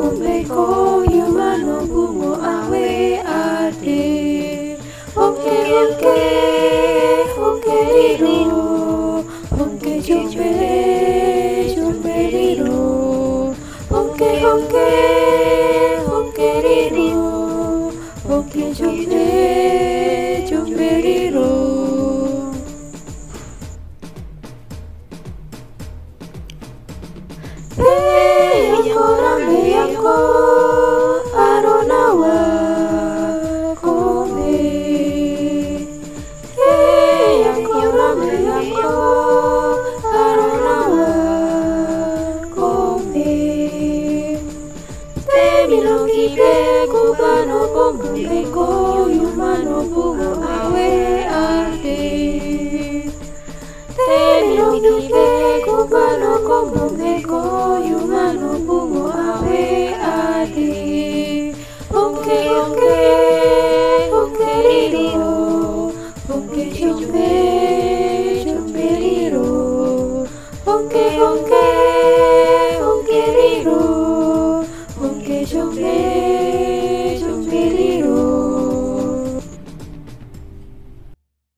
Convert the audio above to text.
kombe ko yumano bungo 홈케리로 홈케 종베 종베리로 bilongi mpe kubano bongo ko yumano bongo awe arte te bilongi mpe kubano bongo ko yumano bongo awe arte onke onke onke lilo onke chompe chompe lilo. Onke onke show me